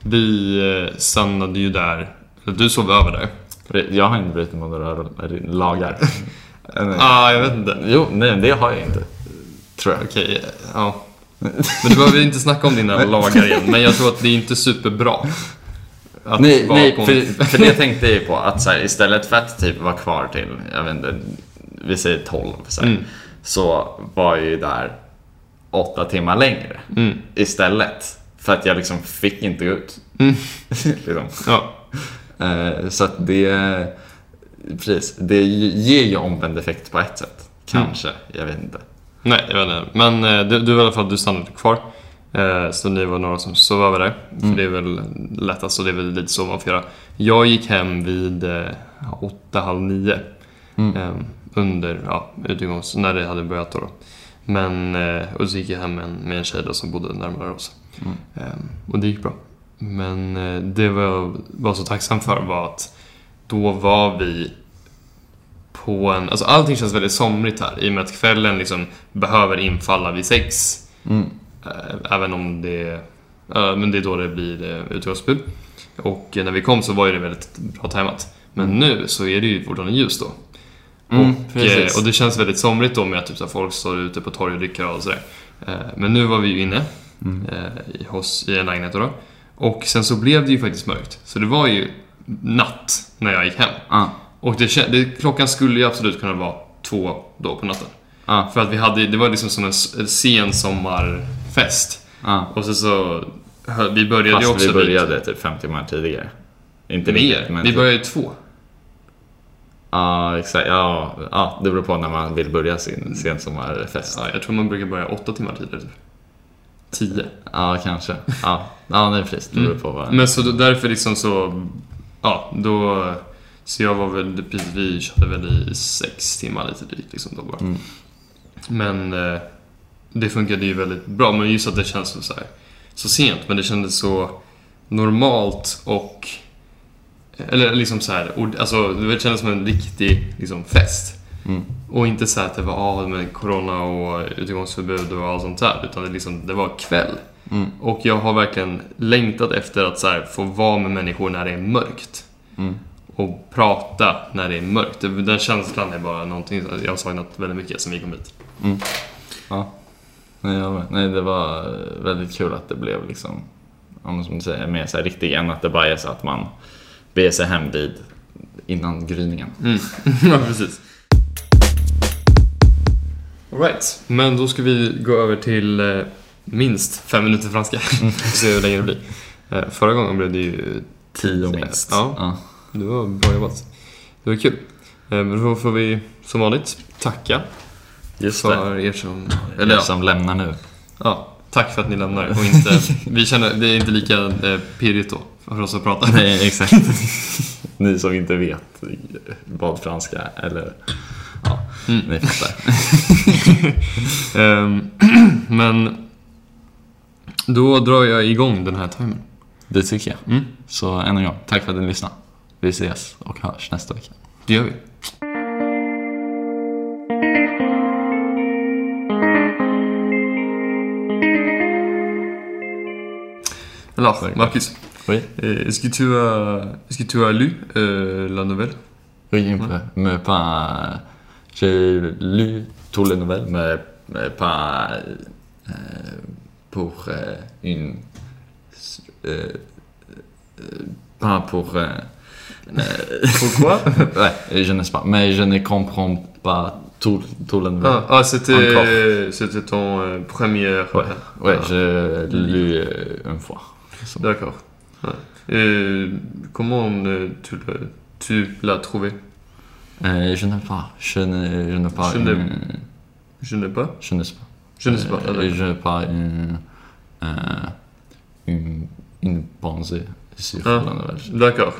vi eh, stannade ju där, du sov över där. Jag har inte brutit mot några lagar. *laughs* Nej. Ah, jag vet inte. Jo, nej, det har jag inte. Tror jag. Okej, eh, ja. *laughs* Men du behöver inte snacka om dina lagar igen, men jag tror att det är inte superbra. *laughs* Att Nej, nej på för, för det tänkte jag ju på att så här, istället för att typ vara kvar till, jag vet inte, vi säger 12 så, här, Mm. så var jag ju där åtta timmar längre Mm. istället. För att jag liksom fick inte ut. Mm. *laughs* liksom. Ja, Eh, Så att det, precis, det ger ju omvänd effekt på ett sätt. Kanske, jag vet inte. nej, jag vet inte. Men eh, du, du i alla fall, du stannade kvar. Eh, Så ni var några som sov över där. För det är väl lättast och det är väl lite så man får göra. Jag gick hem vid eh, åtta, halv nio. Mm. eh, Under ja, utegångs... När det hade börjat då. Men, eh, och så gick jag hem med en, med en tjej då som bodde närmare oss. Mm. Eh, Och det gick bra. Men det var jag var så tacksam för var att då var vi på en... Alltså allting känns väldigt somrigt här i och med att kvällen liksom behöver infalla vid sex. Mm. Eh, Även om det... eh, Men det är då det blir eh, utegångsförbud. Och när vi kom så var ju det väldigt bra tajmat. Men nu så är det ju fortfarande ljus då. Mm, och, och det känns väldigt somrigt då med att typ, så folk står ute på torg och dricker och sådär. Men nu var vi ju inne Mm. i, hos, i en lägenhet då. Och sen så blev det ju faktiskt mörkt. Så det var ju natt när jag gick hem. Ah, Och det, det, klockan skulle ju absolut kunna vara två då på natten. ah, För att vi hade, det var liksom som en, s- en sommarfest. ah. Och så så, vi började ju Fast också vi började lite typ fem timmar tidigare. Inte mer. men Vi typ- började ju två. Ja, exakt. Ja, ja, det beror på när man vill börja sin sensommarfest. Ja, jag tror man brukar börja åtta timmar tidigare. Typ. Tio. Ja, kanske. Ja, ja nej, precis. Det beror på vad... Men så därför liksom så, ja, då... Så jag var väl, vi körde väl i sex timmar lite drygt liksom då bara. Mm. Men eh, det funkade ju väldigt bra, men just att det känns så, så, här, så sent, men det kändes så normalt och... Eller liksom så här, alltså det kändes som en riktig liksom, fest. Mm. Och inte så här att det var ah, med corona och utegångsförbud och allt sånt där, utan det, liksom, det var kväll. Mm. Och jag har verkligen längtat efter att så här, få vara med människor när det är mörkt. Mm. Och prata när det är mörkt. Den känslan är bara någonting jag har saknat väldigt mycket sen vi kom hit. Ja. Nej, jag med. Nej, det var väldigt kul att det blev liksom, men som du säger, mer så här riktigt än att det bara är så att man beger sig hem vid innan gryningen. Mm. *laughs* ja, precis. Alright, men då ska vi gå över till eh, minst fem minuter franska. Mm. *laughs* Se hur länge det blir. Eh, förra gången blev det ju... Tio minst. Ja. ja. Det var bra jobbat. Det var kul. Eh, men då får vi som vanligt tacka Just det. för er som... Eller ja, som lämnar nu. ja, tack för att ni lämnar och inte... *laughs* vi känner, det är inte lika eh, pirrigt då för oss att prata. Nej, exakt. *laughs* Ni som inte vet vad franska eller ja, Mm. ni fattar. *laughs* Ehm, *clears throat* men då drar jag igång den här timern. Det tycker jag. Mm, Så än en gång, tack för att ni lyssnade. Vi ses och hörs nästa vecka. det gör vi. Alors, Marcus, Oui. euh, est-ce que tu as, est-ce que tu as lu euh, la nouvelle? Oui, un peu. Mais pas. J'ai lu toutes les nouvelles, mais, mais pas euh, pour euh, une. euh, euh, pas pour. euh, euh, *laughs* Pourquoi *laughs* ouais, je ne sais pas. Mais je ne comprends pas tout, tout les nouvelles. Ah, ah, c'était, c'était ton euh, première. Ouais, ouais, Ah. j'ai lu euh, une fois. D'accord. Ouais. Comment euh, tu l'as- tu l'as trouvé? Euh, je n'ai pas. Je n'ai je n'ai pas Je n'ai- une- Je n'ai pas? Je ne sais pas. Je ne sais pas. Ah, Euh, d'accord. je n'ai pas une, euh, une, une pensée sur Ah. la nouvelle. D'accord.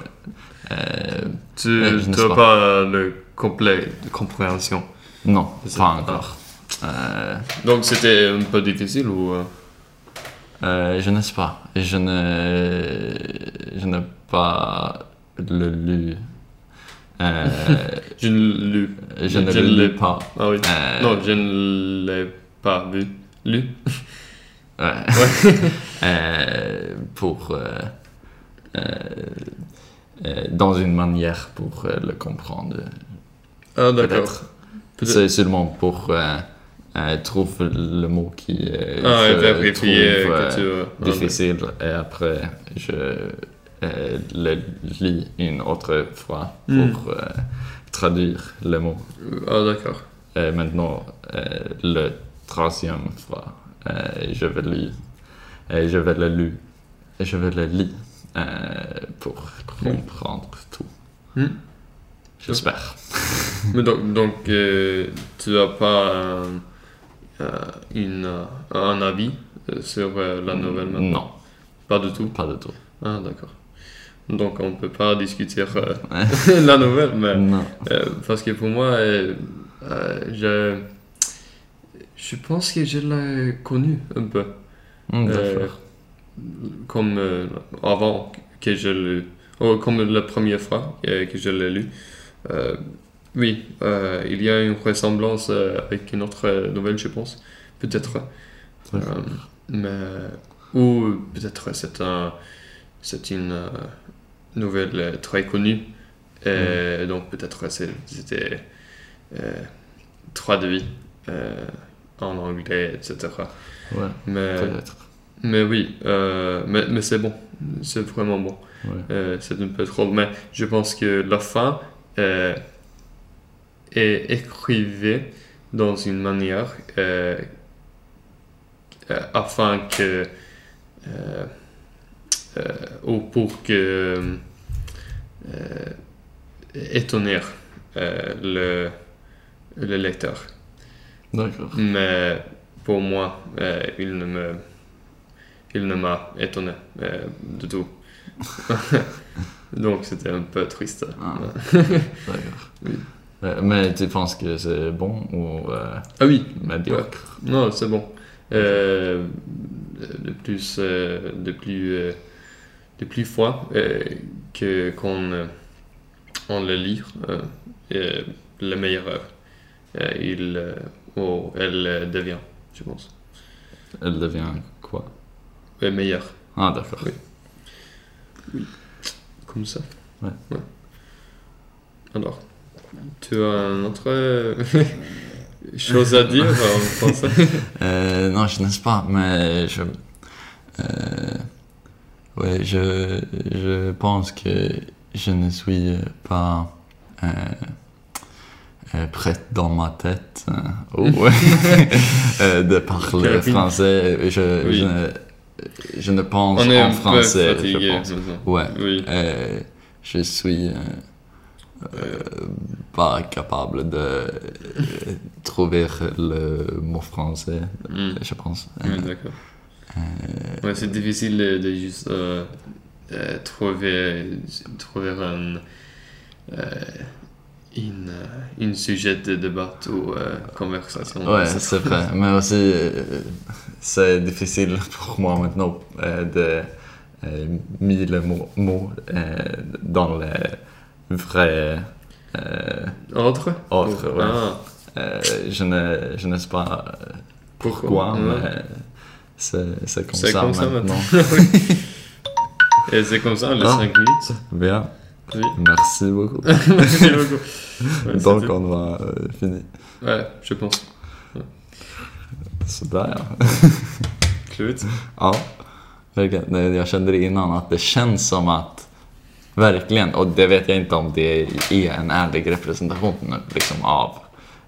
Tu n'as pas. pas. le complet de compréhension? non, pas encore. Euh, Donc c'était un peu difficile ou euh, je ne sais pas. Je ne, je n'ai pas le lu. Euh, *laughs* je ne lu. je ne Je le lis pas. Ah oui. Euh, Non, je ne l'ai pas vu. Lu. Ouais. *laughs* Euh, pour. dans une manière pour le comprendre. Ah d'accord. C'est seulement pour euh, trouver le mot qui euh, Ah, je trouve, que euh, tu. euh, ah, difficile et après je euh, le lis une autre fois Hmm. pour traduire le mot. Ah d'accord. Et maintenant, le troisième fois, je vais lire. Et je vais le lire. Et je vais le lire pour comprendre tout. Hmm. J'espère. Mais donc, donc tu n'as pas un, une, euh, un avis euh, sur euh, la nouvelle maintenant Non, Pas du tout? pas du tout. Ah d'accord. Donc on peut pas discuter euh, *laughs* la nouvelle, mais Non. euh, parce que pour moi, euh, euh, je, je pense que je l'ai connu un peu, Euh, D'accord. comme euh, avant que je l'ai, oh, comme la première fois euh, que je l'ai lu. Oui, euh, il y a une ressemblance euh, avec une autre euh, nouvelle, je pense, peut-être. Mais ou peut-être c'est un c'est une nouvelle très connue et donc peut-être c'était euh, traduit euh, en anglais etc Ouais, mais peut-être. mais oui euh, mais, mais c'est bon c'est vraiment bon Ouais. c'est un peu trop mais je pense que la fin est écrivée dans une manière euh, euh, afin que euh, ou pour que étonner le, le lecteur D'accord. mais pour moi euh, il ne me il ne m'a étonné euh, du tout *laughs* *laughs* donc c'était un peu triste Ah. *laughs* D'accord. Oui. Euh, Mais tu penses que c'est bon ou euh, ah oui médiocre? Non, c'est bon. Euh, de plus, euh, de plus, euh, de plus fois euh, que qu'on euh, on le lit, le meilleur euh, il euh, ou elle euh, devient, je pense, Elle devient quoi? Le meilleur, Ah, d'accord. Oui. comme ça. Ouais. Alors, tu as un autre euh, *laughs* chose à dire en français? *laughs* Euh, non, je ne sais pas, mais je. Euh, ouais, je, je pense que je ne suis pas euh, euh, prête dans ma tête euh, *laughs* euh, de parler français. Je, Oui. je, ne, je ne pense en français, je pense. Ouais, Oui. euh, je suis euh, euh, pas capable de euh, trouver le mot français, Mm. je pense. Oui, Euh, d'accord. euh, Ouais, c'est difficile de, juste euh, euh, trouver, trouver un, euh, une, euh, une sujet de débat ou euh, conversation. ouais, C'est vrai. *laughs* Mais aussi, euh, c'est difficile pour moi maintenant euh, de euh, mettre le mot, mot euh, dans le vrai euh, ordre. ouais. Ah, Euh, je, ne, je ne sais pas euh, pourquoi, Ouais. mais c'est comme C'est ça comme ça maintenant. *laughs* Et c'est comme ça, les Ah. 5 minutes. Bien, Oui. merci beaucoup. *laughs* Merci beaucoup. Ouais, Donc on va euh, finir. Ouais, je pense. Sådär Slut. ja. Jag kände det innan att det känns som att Verkligen, och det vet jag inte om det är en ärlig representation liksom, av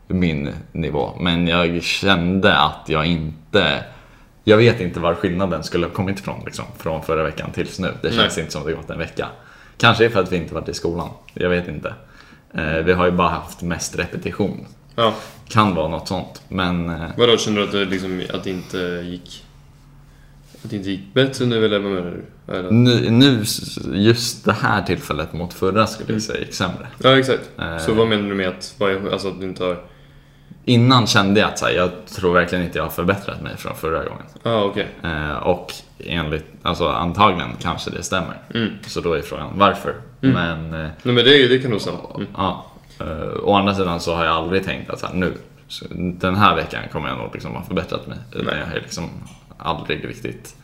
min nivå. Men jag kände att jag inte jag vet inte var skillnaden skulle ha kommit ifrån liksom, från förra veckan tills nu. Det känns inte som det gått en vecka. Kanske för att vi inte varit i skolan. Jag vet inte. Eh, vi har ju bara haft mest repetition. Ja. Kan vara något sånt. Men eh, Vadå, känner du att det, liksom, att det inte gick... Att det inte gick bättre nu eller vad menar du? Eller? nu, nu, just det här tillfället mot förra skulle jag säga gick sämre. Ja, exakt. Eh. Så vad menar du med att, alltså, att du inte har... Innan kände jag att så här, jag tror verkligen inte jag har förbättrat mig från förra gången. Ah, okej. Eh, och enligt, alltså antagligen kanske det stämmer. Mm. Så då är frågan varför. Men eh, Nej men det, det kan nog stämma. Mm. ja, eh, å andra sidan så har jag aldrig tänkt att så här, nu, så den här veckan kommer jag nog liksom ha förbättrat mig. Utan Nej. jag har liksom aldrig riktigt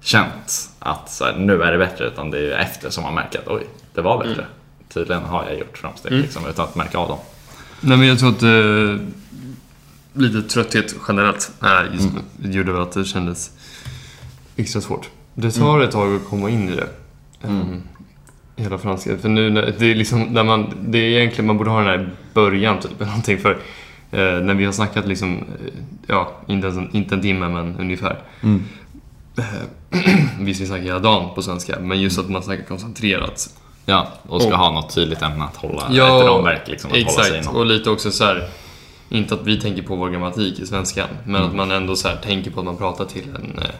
känt att så här, nu är det bättre. Utan det är ju efter som man märker att oj, det var bättre. Mm. Tydligen har jag gjort framsteg liksom, utan att märka av dem. Nej men jag tror att eh, lite trötthet generellt är just Mm. gjorde väl att det kändes extra svårt. Det tar ett tag att komma in i det. Um, hela franska. För nu när, det är liksom när man, det är egentligen, man borde ha den här början typ någonting för eh, när vi har snackat liksom, eh, ja, inte, ens en, inte en timme men ungefär. Eh, Visst, *clears throat* vi snackar hela dagen på svenska, men just att man snackar koncentrerat. Ja, och ska Och- ha något tydligt ämne att hålla, Ja, ett ramverk liksom, att hålla sig Exakt, inom. och lite också så här. Inte att vi tänker på vår grammatik i svenskan, men Mm. att man ändå så här tänker på att man pratar till en, eh,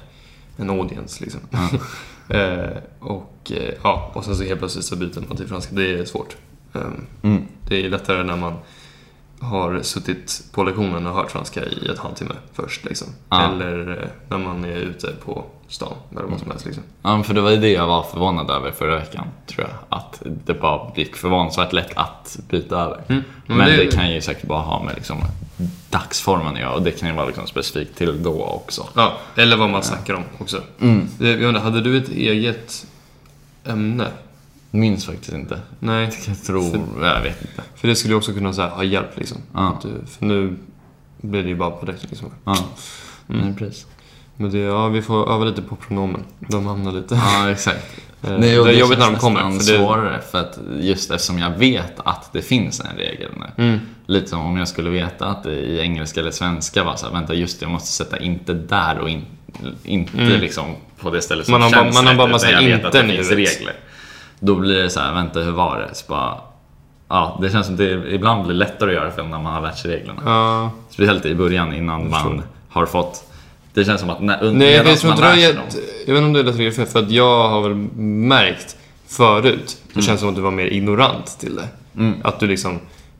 en audience. Liksom. *laughs* eh, och, eh, ja, och sen så helt plötsligt så byter man till franska. Det är svårt. Ehm, Mm. det är lättare när man har suttit på lektionen och hört franska i ett halvtimme först. Liksom. Ja. Eller eh, när man är ute på stan, eller vad som helst. Liksom. Ja, för det var ju det jag var förvånad över förra veckan, tror jag. Att det bara gick förvånansvärt lätt att byta över. Mm. Men, Men det... det- kan ju säkert bara ha med liksom dagsformen att göra och det kan ju vara liksom specifikt till då också. Ja, eller vad man snackar om också. Mm. Det- Jag undrar, hade du ett eget ämne? Minns faktiskt inte. Nej, Jag tror, jag vet inte. för det skulle också kunna här, ha hjälp liksom. Att du, för nu blir det ju bara på direkt liksom. Ja, Mm. mm. precis. Men det, ja, vi får öva lite på pronomen. De hamnar lite... Ja, exakt. *laughs* Eh, Nej, det är jobbigt när de kommer. För det, svårare för att just eftersom jag vet att det finns en regel nu. mm, Lite som om jag skulle veta att det i engelska eller svenska var så här, vänta just det, jag måste sätta inte där och in, inte Mm. liksom på det stället som Man har bara- känns man har bara massa det inten i regler. Då blir det så här, vänta hur var det? Så bara, ja, det känns som det ibland blir lättare att göra för när man har lärt sig reglerna. ja. Speciellt i början innan man har fått det känns som att när, under, Nej, medan man lär sig dem. jag vet inte om det är lätt regel för att jag har väl märkt förut, det känns som att du var mer ignorant till det. Mm. Att du liksom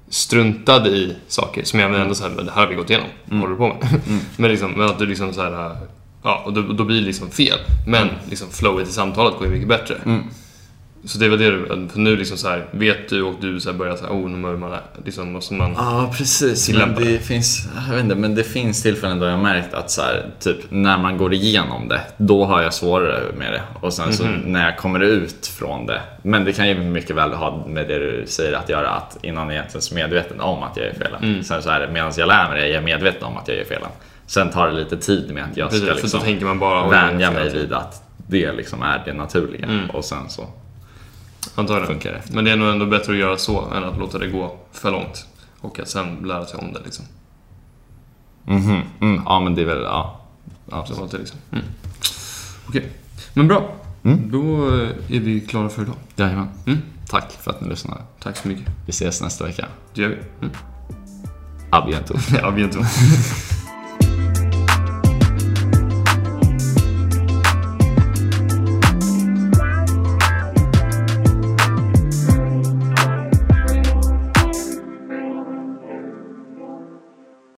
struntade i saker som jag ändå såhär, det här har vi gått igenom, vad håller du på med? *laughs* men, liksom, men att du liksom såhär, ja, och då, då blir det liksom fel. Men liksom flowet i samtalet går ju mycket bättre. Mm. Så det var det du, för nu liksom så här, vet du och du så här börjar såhär, oh nu börjar man, liksom måste man... Ja, precis. Men tillämpa det, finns, jag vet inte, men det finns tillfällen då jag märkt att så här, typ, när man går igenom det, då har jag svårare med det. Och sen så när jag kommer ut från det. Men det kan ju mycket väl ha med det du säger att göra, att innan jag är så medveten om att jag gör felen. Sen så är det medan jag lär mig det, är jag medveten om att jag gör felen. Sen tar det lite tid med att jag Precis, ska för liksom vänja mig fel. vid att det liksom är det naturliga. Mm. Och sen så Antagligen. funkar det efter. Men det är nog ändå bättre att göra så än att låta det gå för långt. Och att sen lära sig om det liksom. Mhm, mm, ja men det är väl, ja. det liksom. Mm. Okej, men bra. Då eh, är vi klara för idag. Jajamän. Mm. Tack för att ni lyssnade. Tack så mycket. Vi ses nästa vecka. Det gör vi. Mm. A bientôt. Inte